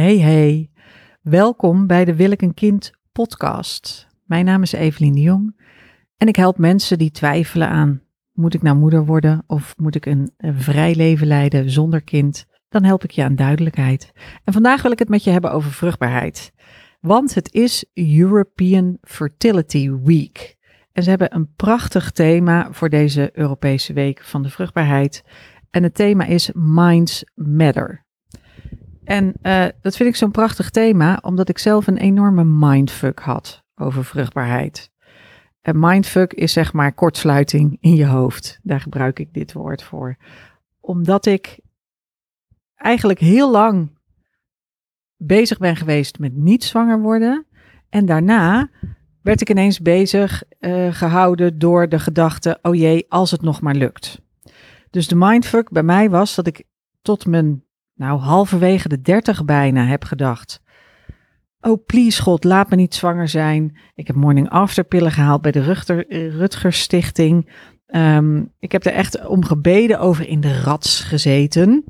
Hey hey, welkom bij de Wil ik een kind podcast. Mijn naam is Evelien de Jong en ik help mensen die twijfelen aan moet ik nou moeder worden of moet ik een, een vrij leven leiden zonder kind? Dan help ik je aan duidelijkheid. En vandaag wil ik het met je hebben over vruchtbaarheid. Want het is European Fertility Week. En ze hebben een prachtig thema voor deze Europese week van de vruchtbaarheid. En het thema is Minds Matter. En uh, dat vind ik zo'n prachtig thema, omdat ik zelf een enorme mindfuck had over vruchtbaarheid. En mindfuck is zeg maar kortsluiting in je hoofd. Daar gebruik ik dit woord voor. Omdat ik eigenlijk heel lang bezig ben geweest met niet zwanger worden. En daarna werd ik ineens bezig uh, gehouden door de gedachte: oh jee, als het nog maar lukt. Dus de mindfuck bij mij was dat ik tot mijn, nou halverwege de dertig bijna heb gedacht. Oh, please God, laat me niet zwanger zijn. Ik heb morning after pillen gehaald bij de Rutger, Rutger Stichting. Um, ik heb er echt om gebeden over in de rats gezeten.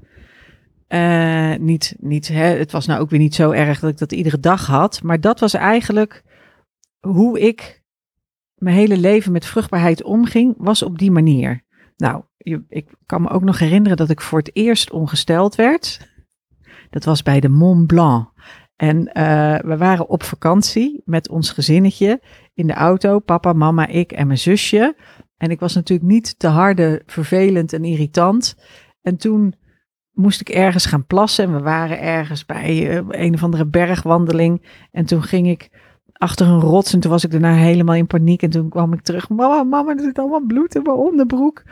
Uh, niet, niet, hè, het was nou ook weer niet zo erg dat ik dat iedere dag had. Maar dat was eigenlijk hoe ik mijn hele leven met vruchtbaarheid omging, was op die manier. Nou, ik kan me ook nog herinneren dat ik voor het eerst ongesteld werd. Dat was bij de Mont Blanc. En uh, we waren op vakantie met ons gezinnetje in de auto, papa, mama, ik en mijn zusje. En ik was natuurlijk niet te harde, vervelend en irritant. En toen moest ik ergens gaan plassen en we waren ergens bij uh, een of andere bergwandeling. En toen ging ik achter een rots en toen was ik daarna helemaal in paniek. En toen kwam ik terug, mama, mama, er zit allemaal bloed in mijn onderbroek.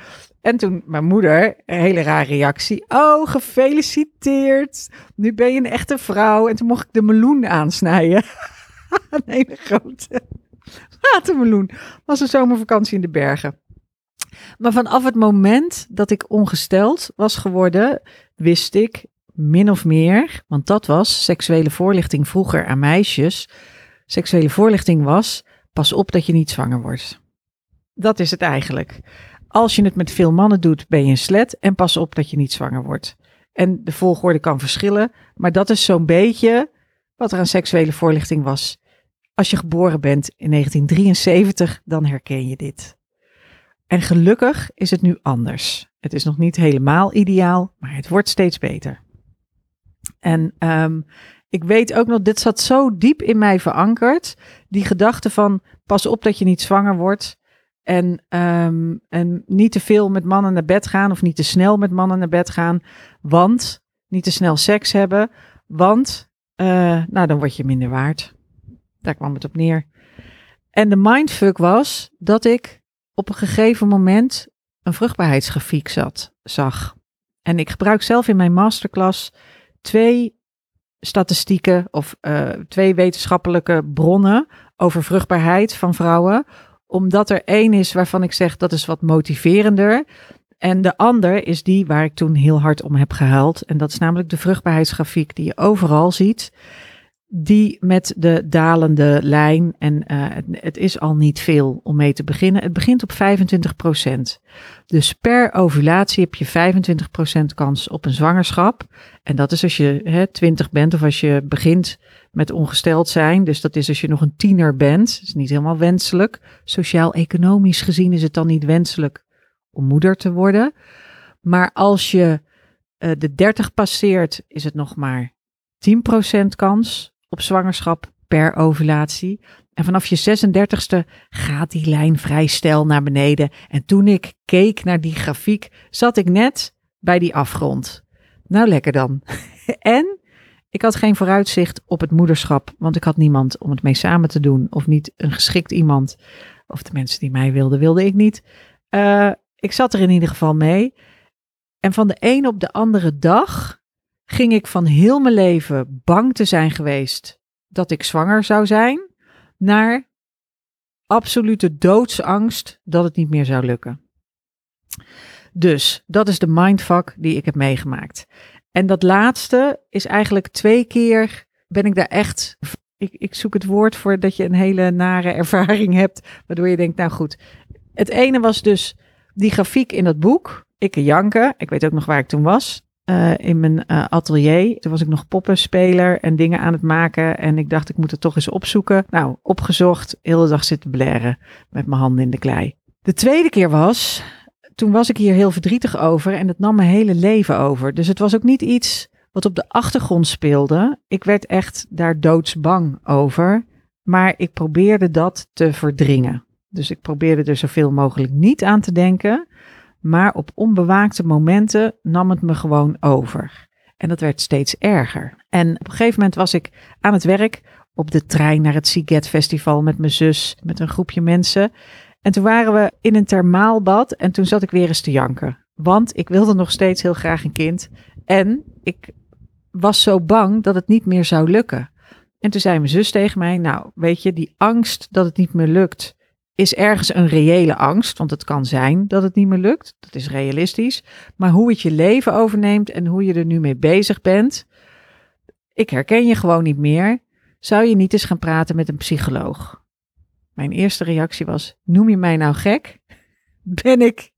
En toen mijn moeder, een hele rare reactie. Oh, gefeliciteerd. Nu ben je een echte vrouw. En toen mocht ik de meloen aansnijden. een hele grote watermeloen. Was een zomervakantie in de bergen. Maar vanaf het moment dat ik ongesteld was geworden, wist ik min of meer, want dat was seksuele voorlichting vroeger aan meisjes. Seksuele voorlichting was, pas op dat je niet zwanger wordt. Dat is het eigenlijk. Als je het met veel mannen doet, ben je een slet en pas op dat je niet zwanger wordt. En de volgorde kan verschillen, maar dat is zo'n beetje wat er aan seksuele voorlichting was. Als je geboren bent in 1973, dan herken je dit. En gelukkig is het nu anders. Het is nog niet helemaal ideaal, maar het wordt steeds beter. En um, ik weet ook nog, dit zat zo diep in mij verankerd. Die gedachte van pas op dat je niet zwanger wordt. En, um, en niet te veel met mannen naar bed gaan of niet te snel met mannen naar bed gaan. Want niet te snel seks hebben. Want uh, nou, dan word je minder waard. Daar kwam het op neer. En de mindfuck was dat ik op een gegeven moment een vruchtbaarheidsgrafiek zat, zag. En ik gebruik zelf in mijn masterclass twee statistieken of uh, twee wetenschappelijke bronnen over vruchtbaarheid van vrouwen. Omdat er één is waarvan ik zeg dat is wat motiverender. En de ander is die waar ik toen heel hard om heb gehuild. En dat is namelijk de vruchtbaarheidsgrafiek die je overal ziet die met de dalende lijn, en uh, het, is al niet veel om mee te beginnen, het begint op 25%. Dus per ovulatie heb je 25% kans op een zwangerschap. En dat is als je hè, 20 bent of als je begint met ongesteld zijn. Dus dat is als je nog een tiener bent. Dat is niet helemaal wenselijk. Sociaal-economisch gezien is het dan niet wenselijk om moeder te worden. Maar als je uh, de 30 passeert, is het nog maar 10% kans op zwangerschap per ovulatie. En vanaf je 36ste gaat die lijn vrij stijl naar beneden. En toen ik keek naar die grafiek, zat ik net bij die afgrond. Nou, lekker dan. en ik had geen vooruitzicht op het moederschap, want ik had niemand om het mee samen te doen. Of niet een geschikt iemand. Of de mensen die mij wilden, wilde ik niet. Uh, ik zat er in ieder geval mee. En van de een op de andere dag ging ik van heel mijn leven bang te zijn geweest dat ik zwanger zou zijn, naar absolute doodsangst dat het niet meer zou lukken. Dus dat is de mindfuck die ik heb meegemaakt. En dat laatste is eigenlijk twee keer ben ik daar echt. Ik, ik zoek het woord voor dat je een hele nare ervaring hebt, waardoor je denkt, nou goed. Het ene was dus die grafiek in dat boek. Ik janken. Ik weet ook nog waar ik toen was. Eh, in mijn eh, atelier. Toen was ik nog poppenspeler en dingen aan het maken. En ik dacht, ik moet het toch eens opzoeken. Nou, opgezocht, de dag zitten blaren met mijn handen in de klei. De tweede keer was, toen was ik hier heel verdrietig over en het nam mijn hele leven over. Dus het was ook niet iets wat op de achtergrond speelde. Ik werd echt daar doodsbang over. Maar ik probeerde dat te verdringen. Dus ik probeerde er zoveel mogelijk niet aan te denken. Maar op onbewaakte momenten nam het me gewoon over. En dat werd steeds erger. En op een gegeven moment was ik aan het werk op de trein naar het Siget Festival met mijn zus, met een groepje mensen. En toen waren we in een thermaalbad en toen zat ik weer eens te janken. Want ik wilde nog steeds heel graag een kind. En ik was zo bang dat het niet meer zou lukken. En toen zei mijn zus tegen mij: Nou, weet je, die angst dat het niet meer lukt, is ergens een reële angst. Want het kan zijn dat het niet meer lukt. Dat is realistisch. Maar hoe het je leven overneemt en hoe je er nu mee bezig bent. Ik herken je gewoon niet meer. Zou je niet eens gaan praten met een psycholoog? Mijn eerste reactie was: Noem je mij nou gek? Ben ik.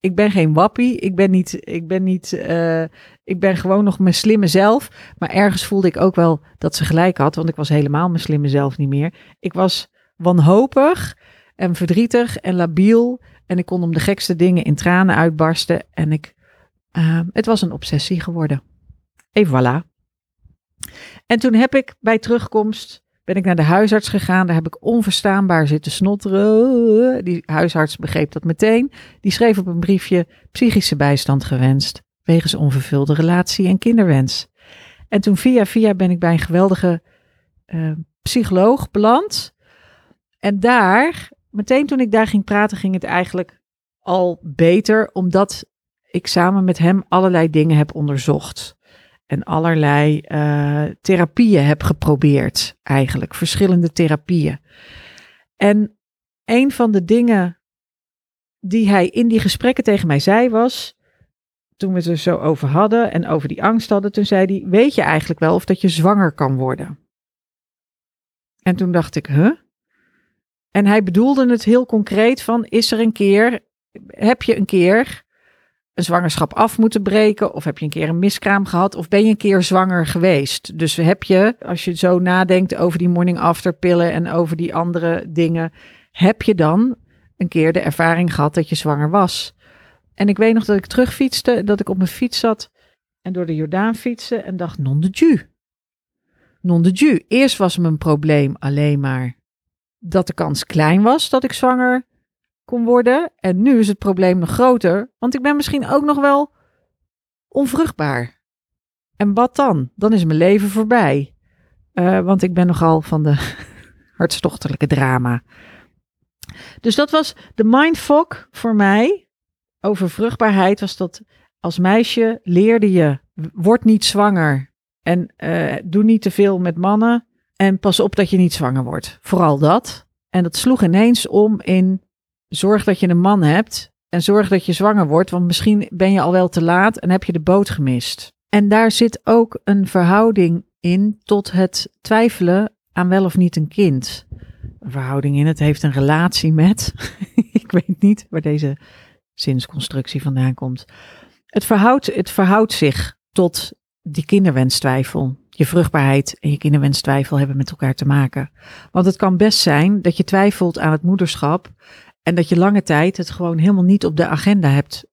Ik ben geen wappie. Ik ben niet. Ik ben niet. Uh, ik ben gewoon nog mijn slimme zelf. Maar ergens voelde ik ook wel dat ze gelijk had. Want ik was helemaal mijn slimme zelf niet meer. Ik was wanhopig en verdrietig en labiel. En ik kon om de gekste dingen in tranen uitbarsten. En ik, uh, het was een obsessie geworden. Et voilà. En toen heb ik bij terugkomst, ben ik naar de huisarts gegaan. Daar heb ik onverstaanbaar zitten snotteren. Die huisarts begreep dat meteen. Die schreef op een briefje psychische bijstand gewenst. Wegens onvervulde relatie en kinderwens. En toen via via ben ik bij een geweldige uh, psycholoog beland. En daar meteen toen ik daar ging praten, ging het eigenlijk al beter, omdat ik samen met hem allerlei dingen heb onderzocht. En allerlei uh, therapieën heb geprobeerd, eigenlijk. Verschillende therapieën. En een van de dingen die hij in die gesprekken tegen mij zei was. Toen we het er zo over hadden en over die angst hadden, toen zei hij: Weet je eigenlijk wel of dat je zwanger kan worden? En toen dacht ik: Huh? En hij bedoelde het heel concreet van, is er een keer, heb je een keer een zwangerschap af moeten breken? Of heb je een keer een miskraam gehad? Of ben je een keer zwanger geweest? Dus heb je, als je zo nadenkt over die morning after pillen en over die andere dingen, heb je dan een keer de ervaring gehad dat je zwanger was? En ik weet nog dat ik terugfietste, dat ik op mijn fiets zat en door de Jordaan fietste en dacht, non de ju. Non de ju. Eerst was mijn probleem alleen maar dat de kans klein was dat ik zwanger kon worden. En nu is het probleem nog groter, want ik ben misschien ook nog wel onvruchtbaar. En wat dan? Dan is mijn leven voorbij. Uh, want ik ben nogal van de hartstochtelijke drama. Dus dat was de mindfuck voor mij over vruchtbaarheid. Was dat als meisje leerde je, word niet zwanger en uh, doe niet te veel met mannen. En pas op dat je niet zwanger wordt. Vooral dat. En dat sloeg ineens om in zorg dat je een man hebt en zorg dat je zwanger wordt, want misschien ben je al wel te laat en heb je de boot gemist. En daar zit ook een verhouding in tot het twijfelen aan wel of niet een kind. Een verhouding in, het heeft een relatie met. ik weet niet waar deze zinsconstructie vandaan komt. Het verhoudt, het verhoudt zich tot die kinderwenstwijfel je vruchtbaarheid en je kinderwenstwijfel hebben met elkaar te maken. Want het kan best zijn dat je twijfelt aan het moederschap en dat je lange tijd het gewoon helemaal niet op de agenda hebt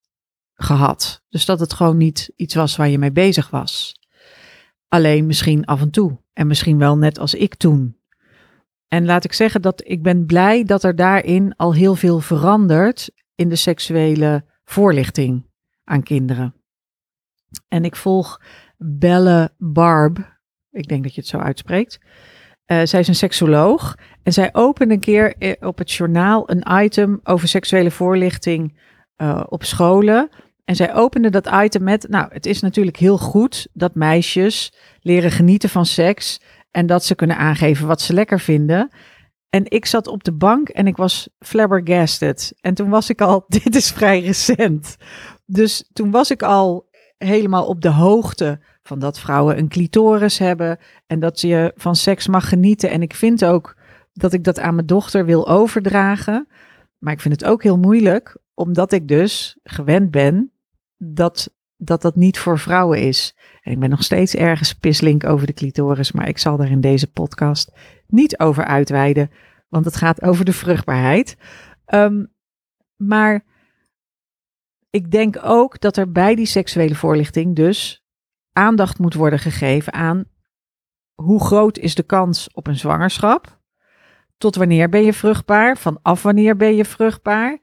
gehad. Dus dat het gewoon niet iets was waar je mee bezig was. Alleen misschien af en toe en misschien wel net als ik toen. En laat ik zeggen dat ik ben blij dat er daarin al heel veel verandert in de seksuele voorlichting aan kinderen. En ik volg Belle Barb. Ik denk dat je het zo uitspreekt. Uh, zij is een seksoloog en zij opende een keer eh, op het journaal een item over seksuele voorlichting uh, op scholen. En zij opende dat item met, nou, het is natuurlijk heel goed dat meisjes leren genieten van seks en dat ze kunnen aangeven wat ze lekker vinden. En ik zat op de bank en ik was flabbergasted. En toen was ik al, dit is vrij recent. Dus toen was ik al helemaal op de hoogte van dat vrouwen een clitoris hebben en dat je van seks mag genieten. En ik vind ook dat ik dat aan mijn dochter wil overdragen. Maar ik vind het ook heel moeilijk, omdat ik dus gewend ben dat dat dat niet voor vrouwen is. En ik ben nog steeds ergens pislink over de clitoris, maar ik zal daar in deze podcast niet over uitweiden, want het gaat over de vruchtbaarheid. Ehm, maar ik denk ook dat er bij die seksuele voorlichting dus aandacht moet worden gegeven aan hoe groot is de kans op een zwangerschap? Tot wanneer ben je vruchtbaar? Vanaf wanneer ben je vruchtbaar?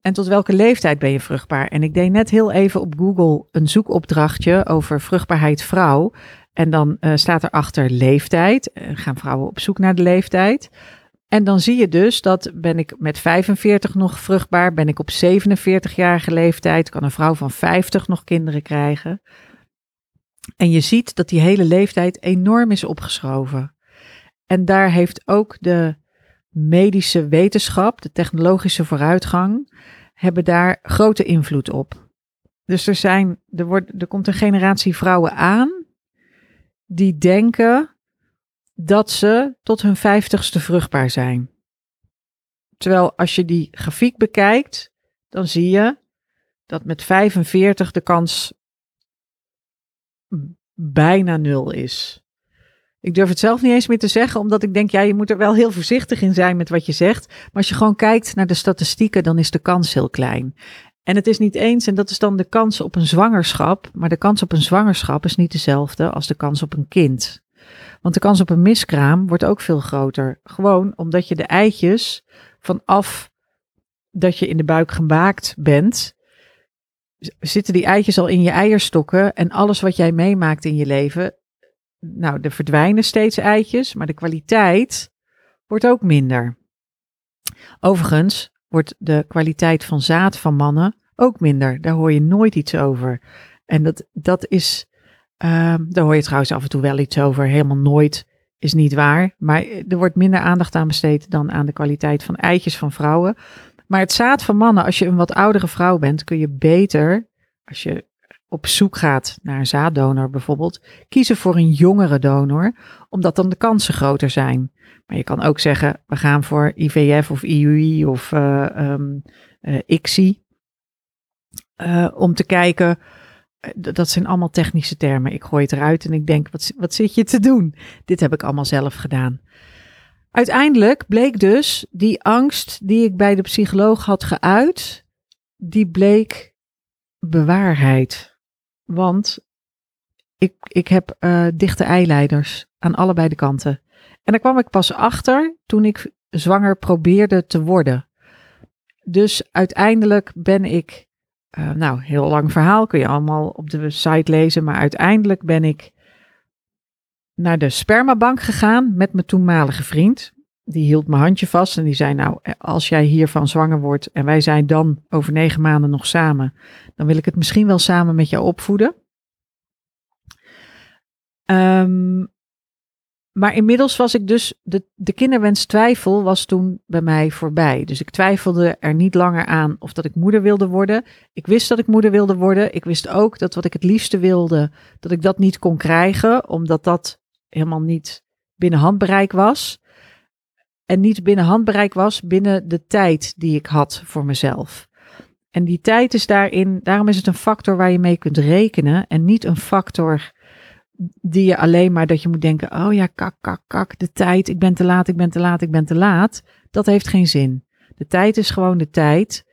En tot welke leeftijd ben je vruchtbaar? En ik deed net heel even op Google een zoekopdrachtje over vruchtbaarheid vrouw. En dan uh, staat erachter leeftijd. Uh, gaan vrouwen op zoek naar de leeftijd. En dan zie je dus dat ben ik met 45 nog vruchtbaar, ben ik op 47-jarige leeftijd, kan een vrouw van 50 nog kinderen krijgen. En je ziet dat die hele leeftijd enorm is opgeschoven. En daar heeft ook de medische wetenschap, de technologische vooruitgang, hebben daar grote invloed op. Dus er, zijn, er, wordt, er komt een generatie vrouwen aan die denken dat ze tot hun vijftigste vruchtbaar zijn. Terwijl als je die grafiek bekijkt, dan zie je dat met 45 de kans bijna nul is. Ik durf het zelf niet eens meer te zeggen, omdat ik denk, ja, je moet er wel heel voorzichtig in zijn met wat je zegt. Maar als je gewoon kijkt naar de statistieken, dan is de kans heel klein. En het is niet eens, en dat is dan de kans op een zwangerschap, maar de kans op een zwangerschap is niet dezelfde als de kans op een kind. Want de kans op een miskraam wordt ook veel groter. Gewoon omdat je de eitjes vanaf dat je in de buik gemaakt bent, zitten die eitjes al in je eierstokken en alles wat jij meemaakt in je leven, nou, er verdwijnen steeds eitjes, maar de kwaliteit wordt ook minder. Overigens wordt de kwaliteit van zaad van mannen ook minder. Daar hoor je nooit iets over. En dat, dat is, uh, daar hoor je trouwens af en toe wel iets over. Helemaal nooit is niet waar. Maar er wordt minder aandacht aan besteed dan aan de kwaliteit van eitjes van vrouwen. Maar het zaad van mannen, als je een wat oudere vrouw bent, kun je beter, als je op zoek gaat naar een zaaddonor bijvoorbeeld, kiezen voor een jongere donor, omdat dan de kansen groter zijn. Maar je kan ook zeggen, we gaan voor IVF of IUI of uh, um, uh, ICSI, uh, om te kijken, dat zijn allemaal technische termen. Ik gooi het eruit en ik denk, wat, wat zit je te doen? Dit heb ik allemaal zelf gedaan. Uiteindelijk bleek dus die angst die ik bij de psycholoog had geuit, die bleek bewaarheid. Want ik, ik heb uh, dichte eileiders aan allebei de kanten. En daar kwam ik pas achter toen ik zwanger probeerde te worden. Dus uiteindelijk ben ik, uh, nou, heel lang verhaal kun je allemaal op de site lezen, maar uiteindelijk ben ik naar de spermabank gegaan met mijn toenmalige vriend. Die hield mijn handje vast en die zei: Nou, als jij hiervan zwanger wordt en wij zijn dan over negen maanden nog samen, dan wil ik het misschien wel samen met jou opvoeden. Um, maar inmiddels was ik dus, de, de kinderwens twijfel was toen bij mij voorbij. Dus ik twijfelde er niet langer aan of dat ik moeder wilde worden. Ik wist dat ik moeder wilde worden. Ik wist ook dat wat ik het liefste wilde, dat ik dat niet kon krijgen, omdat dat helemaal niet binnen handbereik was. En niet binnen handbereik was binnen de tijd die ik had voor mezelf. En die tijd is daarin, daarom is het een factor waar je mee kunt rekenen en niet een factor die je alleen maar dat je moet denken, oh ja, kak, kak, kak, de tijd, ik ben te laat, ik ben te laat, ik ben te laat. Dat heeft geen zin. De tijd is gewoon de tijd.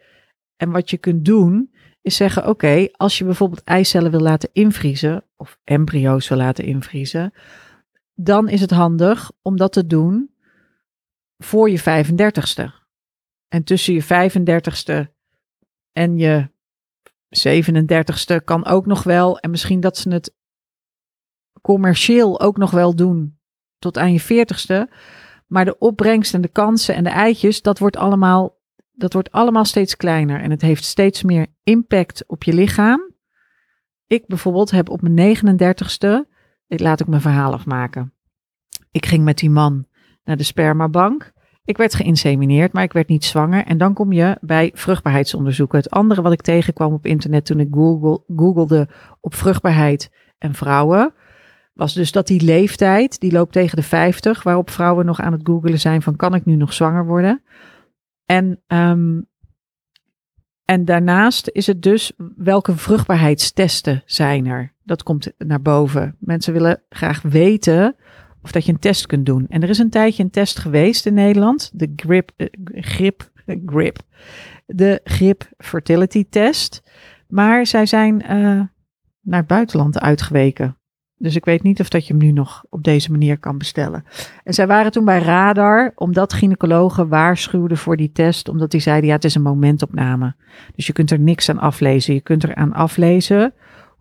En wat je kunt doen, is zeggen, oké, als je bijvoorbeeld eicellen wil laten invriezen, of embryo's wil laten invriezen, dan is het handig om dat te doen voor je 35ste. En tussen je 35ste en je 37ste kan ook nog wel. En misschien dat ze het commercieel ook nog wel doen tot aan je 40ste. Maar de opbrengst en de kansen en de eitjes, dat wordt allemaal, dat wordt allemaal steeds kleiner. En het heeft steeds meer impact op je lichaam. Ik bijvoorbeeld heb op mijn 39ste, laat ik mijn verhaal afmaken. Ik ging met die man naar de spermabank. Ik werd geïnsemineerd, maar ik werd niet zwanger. En dan kom je bij vruchtbaarheidsonderzoeken. Het andere wat ik tegenkwam op internet toen ik google, googelde op vruchtbaarheid en vrouwen, was dus dat die leeftijd, die loopt tegen de 50, waarop vrouwen nog aan het googelen zijn van kan ik nu nog zwanger worden? En um, En daarnaast is het dus welke vruchtbaarheidstesten zijn er. Dat komt naar boven. Mensen willen graag weten of dat je een test kunt doen. En er is een tijdje een test geweest in Nederland, de GRIP, uh, GRIP, GRIP, de GRIP Fertility Test. Maar zij zijn uh, naar het buitenland uitgeweken. Dus ik weet niet of dat je hem nu nog op deze manier kan bestellen. En zij waren toen bij Radar, omdat gynaecologen waarschuwden voor die test, omdat die zeiden, ja, het is een momentopname. Dus je kunt er niks aan aflezen. Je kunt er aan aflezen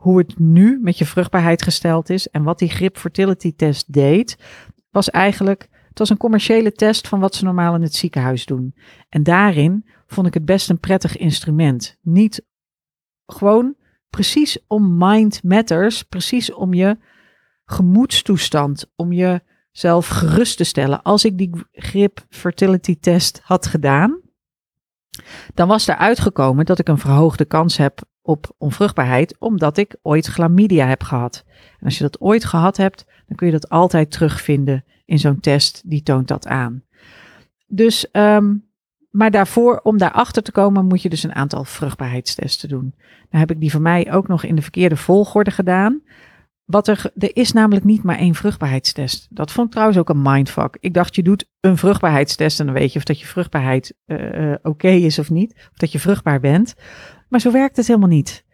hoe het nu met je vruchtbaarheid gesteld is. En wat die grip fertility test deed, was eigenlijk, het was een commerciële test van wat ze normaal in het ziekenhuis doen. En daarin vond ik het best een prettig instrument. Niet gewoon precies om mind matters, precies om je gemoedstoestand, om jezelf gerust te stellen. Als ik die grip fertility test had gedaan, dan was er uitgekomen dat ik een verhoogde kans heb op onvruchtbaarheid, omdat ik ooit chlamydia heb gehad. En als je dat ooit gehad hebt, dan kun je dat altijd terugvinden in zo'n test, die toont dat aan. Dus, um, maar daarvoor, om daarachter te komen, moet je dus een aantal vruchtbaarheidstesten doen. Dan heb ik die voor mij ook nog in de verkeerde volgorde gedaan. Wat er, er is namelijk niet maar één vruchtbaarheidstest. Dat vond ik trouwens ook een mindfuck. Ik dacht, je doet een vruchtbaarheidstest en dan weet je of dat je vruchtbaarheid uh, oké is of niet. Of dat je vruchtbaar bent. Maar zo werkt het helemaal niet.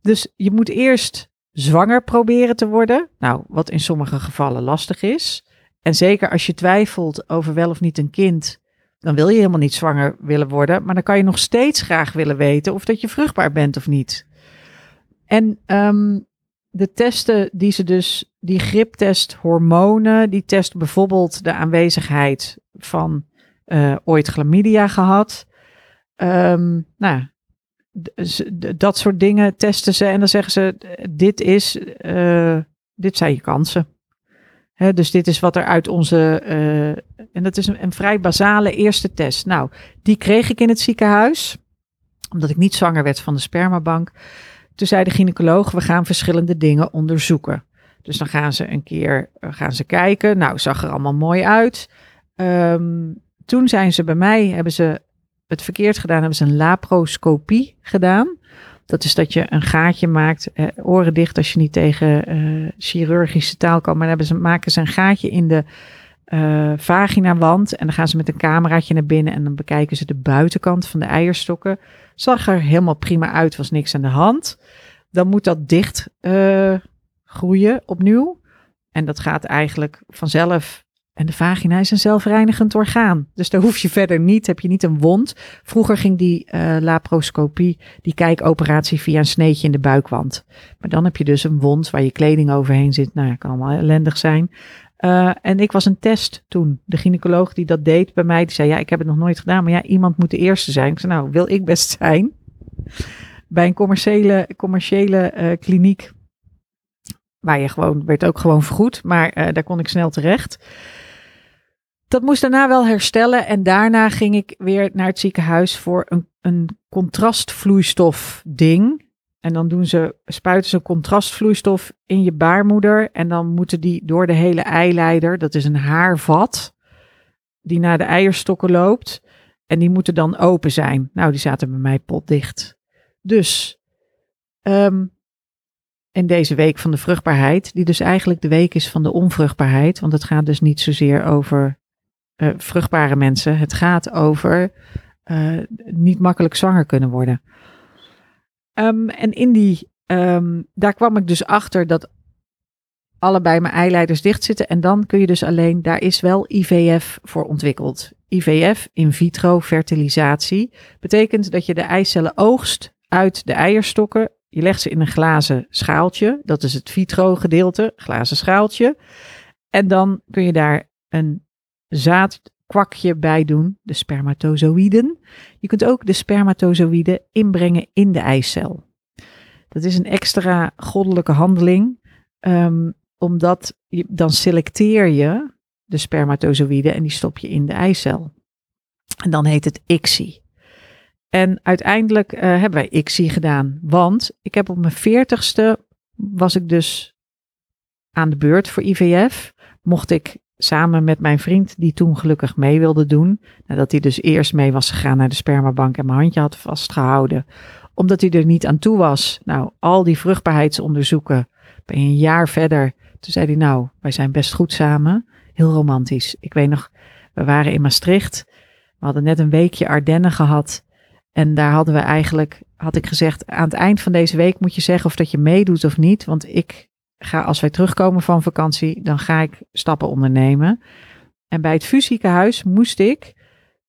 Dus je moet eerst zwanger proberen te worden. Nou, wat in sommige gevallen lastig is. En zeker als je twijfelt over wel of niet een kind, dan wil je helemaal niet zwanger willen worden. Maar dan kan je nog steeds graag willen weten of dat je vruchtbaar bent of niet. En um, de testen die ze dus, die griptest hormonen, die testen bijvoorbeeld de aanwezigheid van uh, ooit chlamydia gehad. Um, nou, dat soort dingen testen ze en dan zeggen ze: dit is, uh, dit zijn je kansen. Hè, dus dit is wat er uit onze. Uh, en dat is een, een, vrij basale eerste test. Nou, die kreeg ik in het ziekenhuis, omdat ik niet zwanger werd van de spermabank. Toen zei de gynaecoloog: we gaan verschillende dingen onderzoeken. Dus dan gaan ze een keer uh, gaan ze kijken. Nou, zag er allemaal mooi uit. Um, toen zijn ze bij mij, hebben ze het verkeerd gedaan, hebben ze een laparoscopie gedaan. Dat is dat je een gaatje maakt, eh, oren dicht als je niet tegen eh, chirurgische taal kan. Maar dan hebben ze, maken ze een gaatje in de uh, vaginawand. En dan gaan ze met een cameraatje naar binnen en dan bekijken ze de buitenkant van de eierstokken. Zag er helemaal prima uit, was niks aan de hand. Dan moet dat dicht uh, groeien opnieuw. En dat gaat eigenlijk vanzelf en de vagina is een zelfreinigend orgaan. Dus daar hoef je verder niet, heb je niet een wond. Vroeger ging die uh, laparoscopie, die kijkoperatie via een sneetje in de buikwand. Maar dan heb je dus een wond waar je kleding overheen zit. Nou, kan allemaal ellendig zijn. Uh, en ik was een test toen. De gynaecoloog die dat deed bij mij, die zei, ja, ik heb het nog nooit gedaan. Maar ja, iemand moet de eerste zijn. Ik zei, nou, wil ik best zijn. Bij een commerciële, commerciële uh, kliniek, waar je gewoon, werd ook gewoon vergoed. Maar daar kon ik snel terecht dat moest daarna wel herstellen. En daarna ging ik weer naar het ziekenhuis voor een, een contrastvloeistof ding. En dan doen ze, spuiten ze contrastvloeistof in je baarmoeder. En dan moeten die door de hele eileider, dat is een haarvat, die naar de eierstokken loopt. En die moeten dan open zijn. Nou, die zaten bij mij potdicht. Dus um, in deze week van de vruchtbaarheid, die dus eigenlijk de week is van de onvruchtbaarheid. Want het gaat dus niet zozeer over uh, vruchtbare mensen. Het gaat over uh, niet makkelijk zwanger kunnen worden. Um, en in die, um, daar kwam ik dus achter dat allebei mijn eileiders dicht zitten. En dan kun je dus alleen, daar is wel IVF voor ontwikkeld. IVF, in vitro fertilisatie, betekent dat je de eicellen oogst uit de eierstokken. Je legt ze in een glazen schaaltje. Dat is het vitro gedeelte, glazen schaaltje. En dan kun je daar een zaadkwakje bij doen, de spermatozoïden. Je kunt ook de spermatozoïden inbrengen in de eicel. Dat is een extra goddelijke handeling, um, omdat je, dan selecteer je de spermatozoïden en die stop je in de eicel. En dan heet het ICSI. En uiteindelijk uh, hebben wij ICSI gedaan, want ik heb op mijn veertigste was ik dus aan de beurt voor IVF. Mocht ik samen met mijn vriend, die toen gelukkig mee wilde doen. Nadat hij dus eerst mee was gegaan naar de spermabank en mijn handje had vastgehouden. Omdat hij er niet aan toe was. Nou, al die vruchtbaarheidsonderzoeken. Ben je een jaar verder. Toen zei hij, nou, wij zijn best goed samen. Heel romantisch. Ik weet nog, we waren in Maastricht. We hadden net een weekje Ardennen gehad. En daar hadden we eigenlijk, had ik gezegd, aan het eind van deze week moet je zeggen of dat je meedoet of niet. Want ik ga, als wij terugkomen van vakantie, dan ga ik stappen ondernemen. En bij het fysiekenhuis moest ik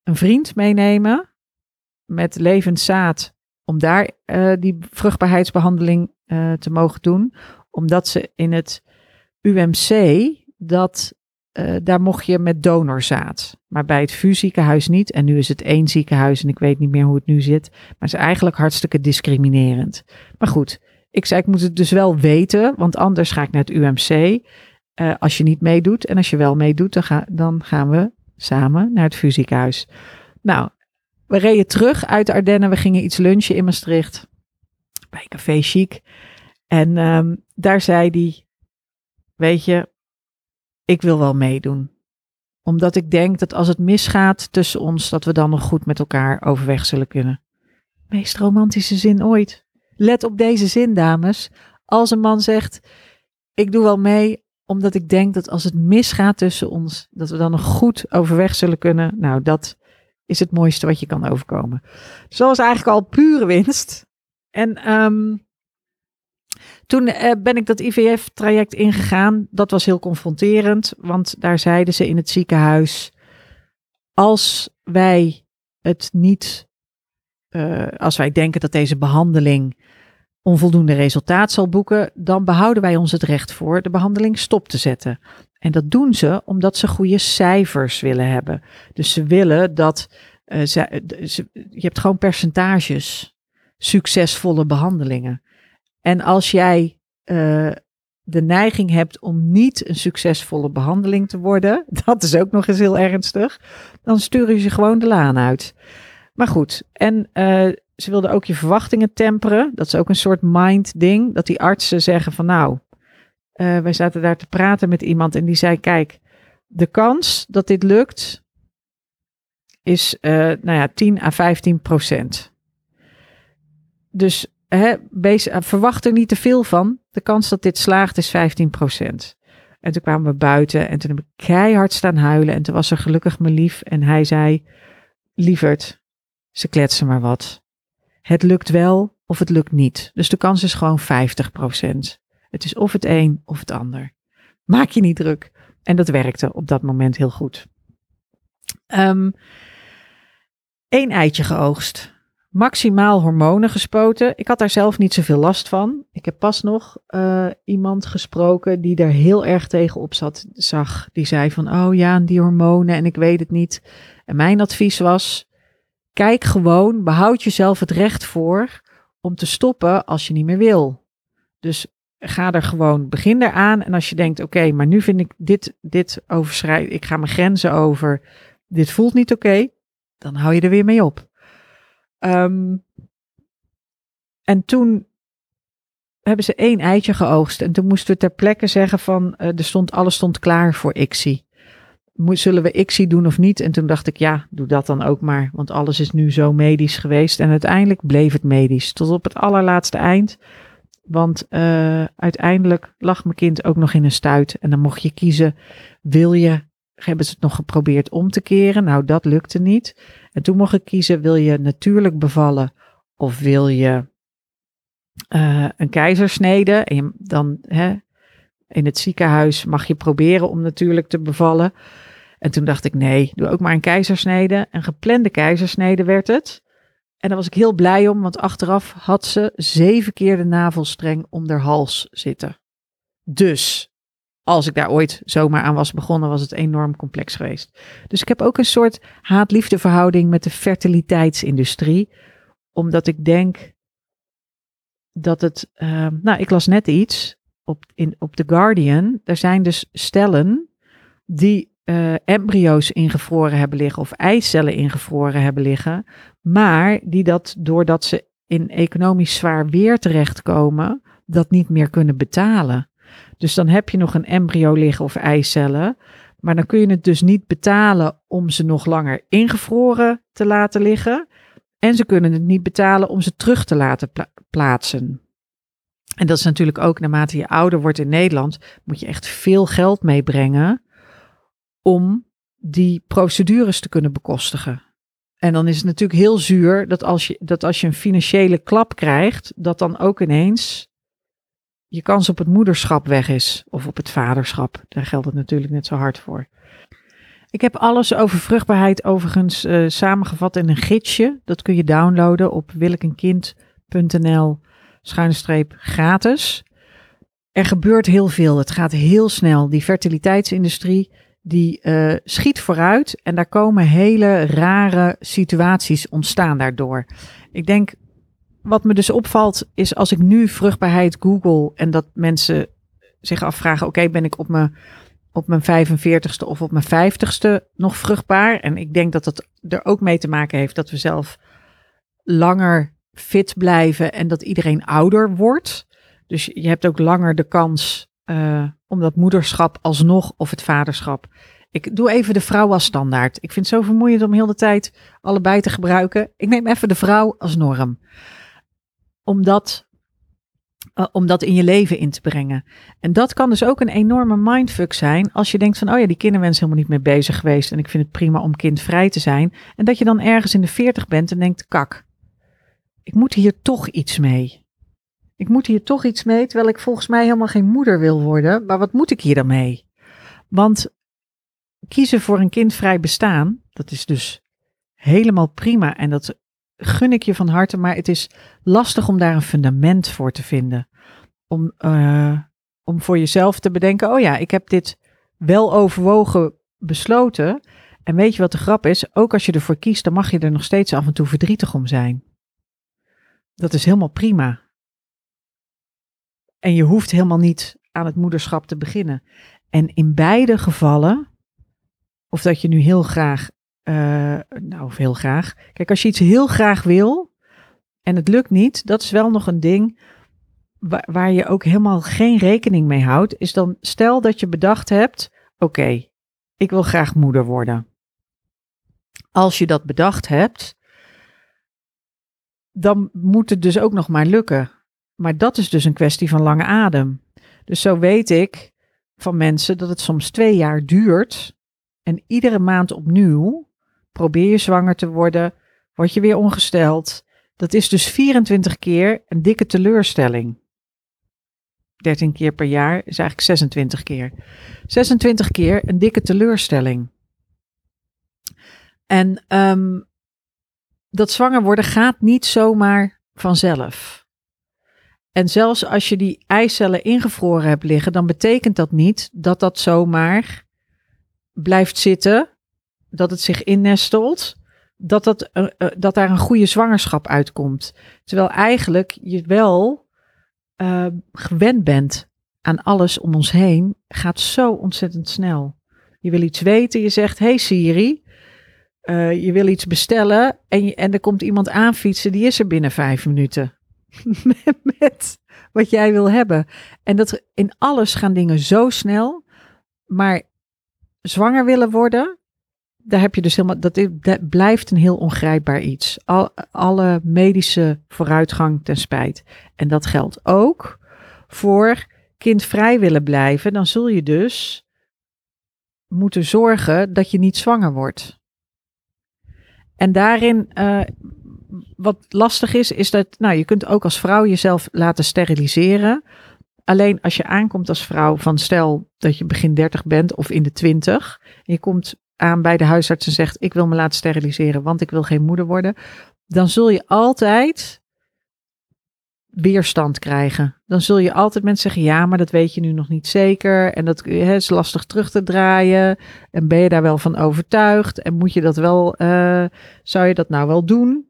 een vriend meenemen met levend zaad. Om daar uh, die vruchtbaarheidsbehandeling uh, te mogen doen. Omdat ze in het UMC dat uh, daar mocht je met donorzaad. Maar bij het VU-ziekenhuis niet. En nu is het één ziekenhuis en ik weet niet meer hoe het nu zit. Maar is eigenlijk hartstikke discriminerend. Maar goed, ik zei ik moet het dus wel weten, want anders ga ik naar het UMC. Uh, als je niet meedoet en als je wel meedoet, dan, dan gaan we samen naar het VU-ziekenhuis. Nou, we reden terug uit de Ardennen. We gingen iets lunchen in Maastricht bij Café Chic. En um, daar zei hij, weet je, ik wil wel meedoen. Omdat ik denk dat als het misgaat tussen ons, dat we dan nog goed met elkaar overweg zullen kunnen. Meest romantische zin ooit. Let op deze zin, dames. Als een man zegt: Ik doe wel mee, omdat ik denk dat als het misgaat tussen ons, dat we dan nog goed overweg zullen kunnen. Nou, dat is het mooiste wat je kan overkomen. Dus dat was eigenlijk al pure winst. En um, toen uh, ben ik dat IVF-traject ingegaan. Dat was heel confronterend, want daar zeiden ze in het ziekenhuis: als wij het niet, uh, als wij denken dat deze behandeling onvoldoende resultaat zal boeken, dan behouden wij ons het recht voor de behandeling stop te zetten. En dat doen ze omdat ze goede cijfers willen hebben. Dus ze willen dat uh, ze, ze, je hebt gewoon percentages succesvolle behandelingen. En als jij de neiging hebt om niet een succesvolle behandeling te worden, dat is ook nog eens heel ernstig, dan sturen ze gewoon de laan uit. Maar goed, en uh, ze wilden ook je verwachtingen temperen. Dat is ook een soort mind ding, dat die artsen zeggen van nou, uh, wij zaten daar te praten met iemand en die zei kijk, de kans dat dit lukt is uh, nou ja, 10 à 15 procent. Dus hè, verwacht er niet te veel van. De kans dat dit slaagt is 15%. En toen kwamen we buiten en toen heb ik keihard staan huilen. En toen was er gelukkig mijn lief en hij zei, lieverd, ze kletsen maar wat. Het lukt wel of het lukt niet. Dus de kans is gewoon 50%. Het is of het een of het ander. Maak je niet druk. En dat werkte op dat moment heel goed. Eén eitje geoogst maximaal hormonen gespoten. Ik had daar zelf niet zoveel last van. Ik heb pas nog uh, iemand gesproken die daar heel erg tegen op zat, zag. Die zei van, oh ja, die hormonen en ik weet het niet. En mijn advies was, kijk gewoon, behoud jezelf het recht voor om te stoppen als je niet meer wil. Dus ga er gewoon, begin eraan. En als je denkt, oké, maar nu vind ik dit, dit overschrijd, ik ga mijn grenzen over, dit voelt niet oké, dan hou je er weer mee op. Um, en toen hebben ze één eitje geoogst. En toen moesten we ter plekke zeggen van, uh, er stond, alles stond klaar voor ICSI. Zullen we ICSI doen of niet? En toen dacht ik, ja, doe dat dan ook maar. Want alles is nu zo medisch geweest. En uiteindelijk bleef het medisch. Tot op het allerlaatste eind. Want uh, uiteindelijk lag mijn kind ook nog in een stuit. En dan mocht je kiezen, wil je, hebben ze het nog geprobeerd om te keren? Nou, dat lukte niet. En toen mocht ik kiezen, wil je natuurlijk bevallen of wil je uh, een keizersnede? En dan hè, in het ziekenhuis mag je proberen om natuurlijk te bevallen. En toen dacht ik, nee, doe ook maar een keizersnede. Een geplande keizersnede werd het. En daar was ik heel blij om, want achteraf had ze zeven keer de navelstreng om haar hals zitten. Dus als ik daar ooit zomaar aan was begonnen, was het enorm complex geweest. Dus ik heb ook een soort haat-liefde verhouding met de fertiliteitsindustrie. Omdat ik denk dat het. Uh, nou, ik las net iets op, in, op The Guardian. Er zijn dus stellen die uh, embryo's ingevroren hebben liggen of eicellen ingevroren hebben liggen. Maar die dat doordat ze in economisch zwaar weer terechtkomen, dat niet meer kunnen betalen. Dus dan heb je nog een embryo liggen of eicellen. Maar dan kun je het dus niet betalen om ze nog langer ingevroren te laten liggen. En ze kunnen het niet betalen om ze terug te laten plaatsen. En dat is natuurlijk ook naarmate je ouder wordt in Nederland, moet je echt veel geld meebrengen om die procedures te kunnen bekostigen. En dan is het natuurlijk heel zuur dat als je, dat als je een financiële klap krijgt, dat dan ook ineens je kans op het moederschap weg is. Of op het vaderschap. Daar geldt het natuurlijk net zo hard voor. Ik heb alles over vruchtbaarheid overigens uh, samengevat in een gidsje. Dat kun je downloaden op willekenkind.nl schuine streep gratis. Er gebeurt heel veel. Het gaat heel snel. Die fertiliteitsindustrie die uh, schiet vooruit en daar komen hele rare situaties ontstaan daardoor. Ik denk, wat me dus opvalt, is als ik nu vruchtbaarheid google en dat mensen zich afvragen: oké, ben ik op mijn, op mijn 45ste of op mijn 50ste nog vruchtbaar? En ik denk dat dat er ook mee te maken heeft dat we zelf langer fit blijven en dat iedereen ouder wordt. Dus je hebt ook langer de kans uh, om dat moederschap alsnog of het vaderschap. Ik doe even de vrouw als standaard. Ik vind het zo vermoeiend om heel de tijd allebei te gebruiken. Ik neem even de vrouw als norm. Om dat, uh, om dat in je leven in te brengen. En dat kan dus ook een enorme mindfuck zijn. Als je denkt van, oh ja, die kinderwens is helemaal niet mee bezig geweest. En ik vind het prima om kindvrij te zijn. En dat je dan ergens in de veertig bent en denkt, kak. Ik moet hier toch iets mee ik moet hier toch iets mee, terwijl ik volgens mij helemaal geen moeder wil worden. Maar wat moet ik hier dan mee? Want kiezen voor een kindvrij bestaan, dat is dus helemaal prima en dat gun ik je van harte, maar het is lastig om daar een fundament voor te vinden. Om, uh, om voor jezelf te bedenken, oh ja, ik heb dit wel overwogen besloten. En weet je wat de grap is? Ook als je ervoor kiest, dan mag je er nog steeds af en toe verdrietig om zijn. Dat is helemaal prima. En je hoeft helemaal niet aan het moederschap te beginnen. En in beide gevallen, of dat je nu heel graag, uh, nou of heel graag, kijk als je iets heel graag wil en het lukt niet, dat is wel nog een ding waar, waar je ook helemaal geen rekening mee houdt, is dan stel dat je bedacht hebt, oké, ik wil graag moeder worden. Als je dat bedacht hebt, dan moet het dus ook nog maar lukken. Maar dat is dus een kwestie van lange adem. Dus zo weet ik van mensen dat het soms twee jaar duurt. En iedere maand opnieuw probeer je zwanger te worden, word je weer ongesteld. Dat is dus 24 keer een dikke teleurstelling. 13 keer per jaar is eigenlijk 26 keer. 26 keer een dikke teleurstelling. En um, dat zwanger worden gaat niet zomaar vanzelf. En zelfs als je die eicellen ingevroren hebt liggen, dan betekent dat niet dat dat zomaar blijft zitten, dat het zich innestelt, dat, dat, uh, uh, dat daar een goede zwangerschap uitkomt. Terwijl eigenlijk je wel uh, gewend bent aan alles om ons heen, gaat zo ontzettend snel. Je wil iets weten, je zegt, hey Siri, je wil iets bestellen en, en er komt iemand aanfietsen, die is er binnen vijf minuten. met wat jij wil hebben. En dat in alles gaan dingen zo snel. Maar zwanger willen worden, daar heb je dus helemaal. Dat, dat blijft een heel ongrijpbaar iets. Al, alle medische vooruitgang ten spijt. En dat geldt ook voor kindvrij willen blijven. Dan zul je dus moeten zorgen dat je niet zwanger wordt. En daarin uh, wat lastig is, is dat nou, je kunt ook als vrouw jezelf laten steriliseren. Alleen als je aankomt als vrouw van stel dat je begin 30 bent of in de 20. En je komt aan bij de huisarts en zegt ik wil me laten steriliseren, want ik wil geen moeder worden. Dan zul je altijd weerstand krijgen. Dan zul je altijd mensen zeggen, ja, maar dat weet je nu nog niet zeker. En dat is lastig terug te draaien. En ben je daar wel van overtuigd? En moet je dat wel, uh, zou je dat nou wel doen?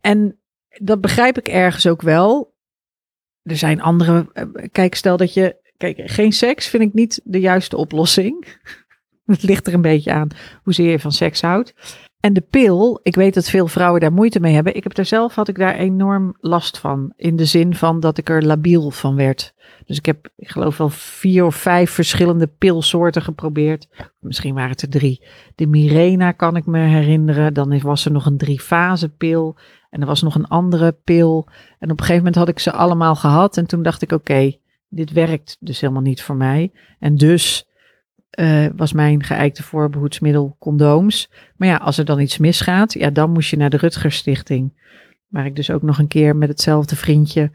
En dat begrijp ik ergens ook wel. Er zijn andere. Eh, kijk, stel dat je. Kijk, geen seks vind ik niet de juiste oplossing. Het ligt er een beetje aan hoezeer je van seks houdt. En de pil, ik weet dat veel vrouwen daar moeite mee hebben. Ik heb er zelf, had ik daar enorm last van. In de zin van dat ik er labiel van werd. Dus ik heb, ik geloof wel vier of vijf verschillende pilsoorten geprobeerd. Misschien waren het er drie. De Mirena kan ik me herinneren. Dan was er nog een drie-fase pil. En er was nog een andere pil. En op een gegeven moment had ik ze allemaal gehad. En toen dacht ik, oké, dit werkt dus helemaal niet voor mij. En dus uh, was mijn geëikte voorbehoedsmiddel condooms. Maar ja, als er dan iets misgaat, ja, dan moest je naar de Rutgers Stichting. Waar ik dus ook nog een keer met hetzelfde vriendje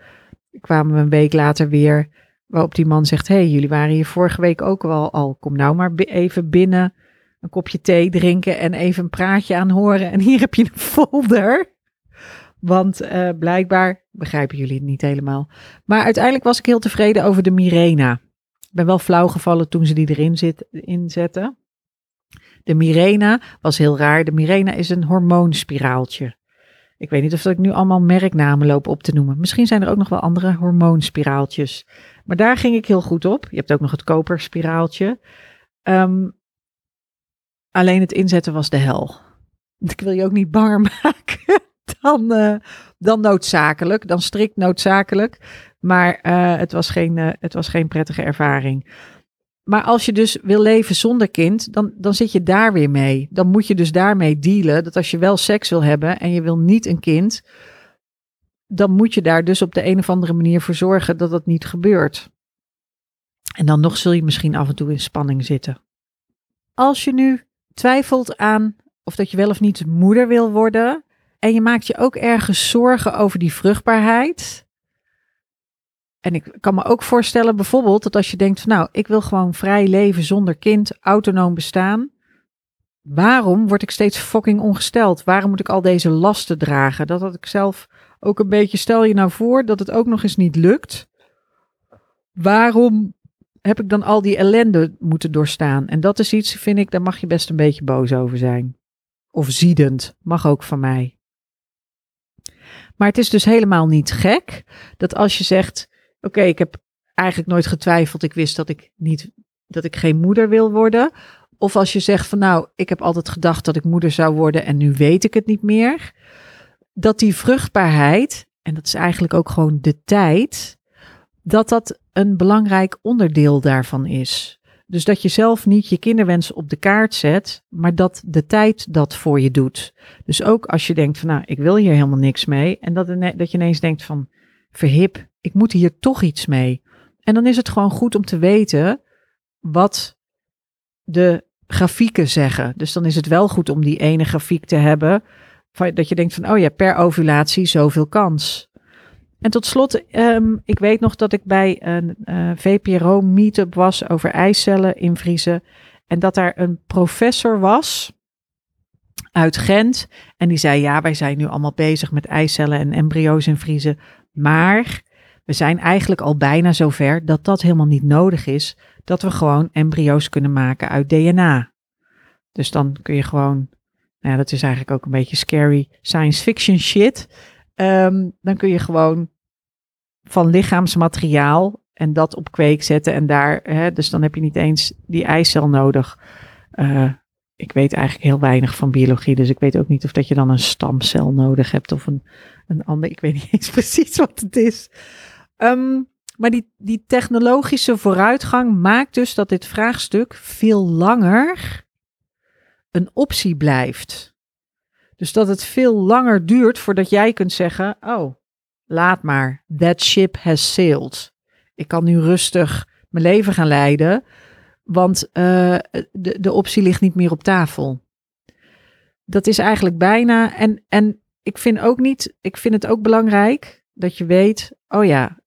kwamen we een week later weer. Waarop die man zegt: hey, jullie waren hier vorige week ook wel al. Kom nou maar even binnen, een kopje thee drinken en even een praatje aanhoren. En hier heb je een folder. Want uh, blijkbaar begrijpen jullie het niet helemaal. Maar uiteindelijk was ik heel tevreden over de Mirena. Ik ben wel flauw gevallen toen ze die erin zit, inzetten. De Mirena was heel raar. De Mirena is een hormoonspiraaltje. Ik weet niet of ik nu allemaal merknamen loop op te noemen. Misschien zijn er ook nog wel andere hormoonspiraaltjes. Maar daar ging ik heel goed op. Je hebt ook nog het koperspiraaltje. Um, alleen het inzetten was de hel. Ik wil je ook niet banger maken dan, uh, dan noodzakelijk, dan strikt noodzakelijk. Maar uh, het, was geen, uh, het was geen prettige ervaring. Maar als je dus wil leven zonder kind, dan, dan zit je daar weer mee. Dan moet je dus daarmee dealen dat als je wel seks wil hebben en je wil niet een kind, dan moet je daar dus op de een of andere manier voor zorgen dat dat niet gebeurt. En dan nog zul je misschien af en toe in spanning zitten. Als je nu twijfelt aan of dat je wel of niet moeder wil worden en je maakt je ook ergens zorgen over die vruchtbaarheid, en ik kan me ook voorstellen bijvoorbeeld dat als je denkt van nou, ik wil gewoon vrij leven zonder kind, autonoom bestaan. Waarom word ik steeds fucking ongesteld? Waarom moet ik al deze lasten dragen? Dat had ik zelf ook een beetje, stel je nou voor dat het ook nog eens niet lukt. Waarom heb ik dan al die ellende moeten doorstaan? En dat is iets, vind ik, daar mag je best een beetje boos over zijn. Of ziedend, mag ook van mij. Maar het is dus helemaal niet gek dat als je zegt, Oké, ik heb eigenlijk nooit getwijfeld. Ik wist dat ik niet dat ik geen moeder wil worden. Of als je zegt van nou, ik heb altijd gedacht dat ik moeder zou worden en nu weet ik het niet meer. Dat die vruchtbaarheid, en dat is eigenlijk ook gewoon de tijd, dat dat een belangrijk onderdeel daarvan is. Dus dat je zelf niet je kinderwens op de kaart zet, maar dat de tijd dat voor je doet. Dus ook als je denkt van nou, ik wil hier helemaal niks mee. En dat, dat je ineens denkt van verhip, ik moet hier toch iets mee. En dan is het gewoon goed om te weten wat de grafieken zeggen. Dus dan is het wel goed om die ene grafiek te hebben. Dat je denkt van, oh ja, per ovulatie zoveel kans. En tot slot, ehm, ik weet nog dat ik bij een uh, VPRO meetup was over eicellen invriezen. En dat daar een professor was uit Gent. En die zei, ja, wij zijn nu allemaal bezig met eicellen en embryo's invriezen. Maar we zijn eigenlijk al bijna zover dat dat helemaal niet nodig is. Dat we gewoon embryo's kunnen maken uit DNA. Dus dan kun je gewoon, nou ja, dat is eigenlijk ook een beetje scary science fiction shit. Um, dan kun je gewoon van lichaamsmateriaal en dat op kweek zetten en daar, hè, dus dan heb je niet eens die eicel nodig. Uh, ik weet eigenlijk heel weinig van biologie, dus ik weet ook niet of dat je dan een stamcel nodig hebt of een, een ander. Ik weet niet eens precies wat het is. Um, maar die, die technologische vooruitgang maakt dus dat dit vraagstuk veel langer een optie blijft. Dus dat het veel langer duurt voordat jij kunt zeggen: Oh, laat maar, that ship has sailed. Ik kan nu rustig mijn leven gaan leiden, want uh, de, de optie ligt niet meer op tafel. Dat is eigenlijk bijna. En, en ik vind ook niet, ik vind het ook belangrijk dat je weet: Oh ja,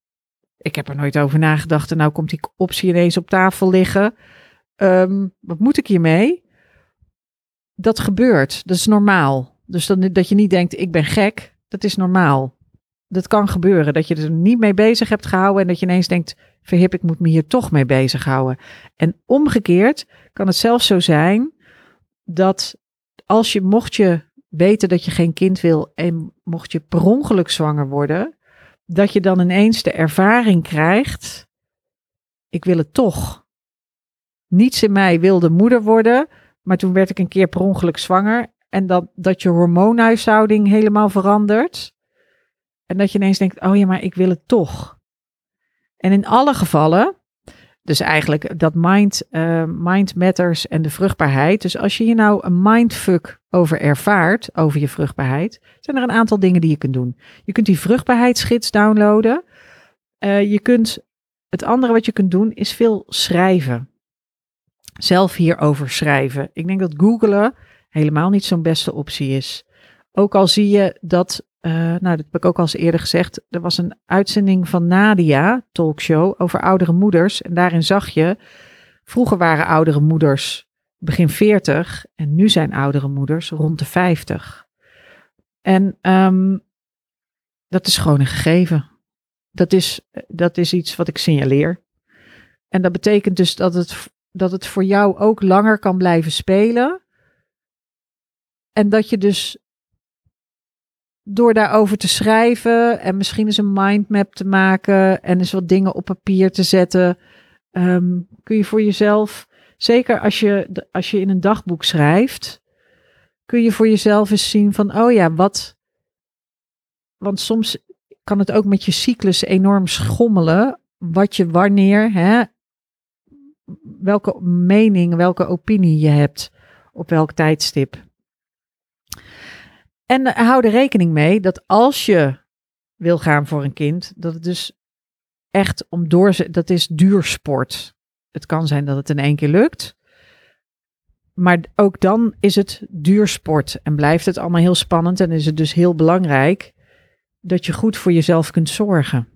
ik heb er nooit over nagedacht en nou komt die optie ineens op tafel liggen. Um, wat moet ik hiermee? Dat gebeurt, dat is normaal. Dus dat je niet denkt, ik ben gek, dat is normaal. Dat kan gebeuren, dat je er niet mee bezig hebt gehouden en dat je ineens denkt, verhip, ik moet me hier toch mee bezighouden. En omgekeerd kan het zelfs zo zijn dat als je, mocht je weten dat je geen kind wil en mocht je per ongeluk zwanger worden, dat je dan ineens de ervaring krijgt, ik wil het toch. Niets in mij wilde moeder worden, maar toen werd ik een keer per ongeluk zwanger En dat, dat je hormoonhuishouding helemaal verandert. En dat je ineens denkt, oh ja, maar ik wil het toch. En in alle gevallen, dus eigenlijk dat mind, uh, mind matters en de vruchtbaarheid. Dus als je hier nou een mindfuck over ervaart, over je vruchtbaarheid, zijn er een aantal dingen die je kunt doen. Je kunt die vruchtbaarheidsgids downloaden. Uh, je kunt, het andere wat je kunt doen is veel schrijven. Zelf hierover schrijven. Ik denk dat googelen helemaal niet zo'n beste optie is. Ook al zie je dat uh, nou, dat heb ik ook al eens eerder gezegd. Er was een uitzending van Nadia, talkshow, over oudere moeders. En daarin zag je, vroeger waren oudere moeders begin 40 en nu zijn oudere moeders rond de 50. En um, dat is gewoon een gegeven. Dat is, dat is iets wat ik signaleer. En dat betekent dus dat het, dat het voor jou ook langer kan blijven spelen. En dat je dus door daarover te schrijven en misschien eens een mindmap te maken en eens wat dingen op papier te zetten, um, kun je voor jezelf, zeker als je, als je in een dagboek schrijft, kun je voor jezelf eens zien van, oh ja, wat. Want soms kan het ook met je cyclus enorm schommelen, wat je wanneer, hè, welke mening, welke opinie je hebt op welk tijdstip. En uh, hou er rekening mee dat als je wil gaan voor een kind, dat het dus echt om door, dat is duursport. Het kan zijn dat het in één keer lukt. Maar ook dan is het duursport en blijft het allemaal heel spannend en is het dus heel belangrijk dat je goed voor jezelf kunt zorgen.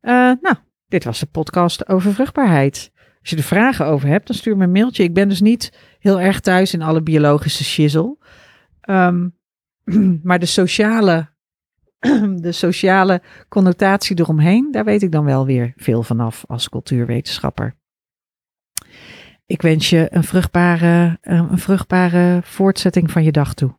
Uh, nou, dit was de podcast over vruchtbaarheid. Als je er vragen over hebt, dan stuur me een mailtje. Ik ben dus niet heel erg thuis in alle biologische shizzle. Um, maar de sociale, de sociale connotatie eromheen, daar weet ik dan wel weer veel vanaf als cultuurwetenschapper. Ik wens je een vruchtbare, een vruchtbare voortzetting van je dag toe.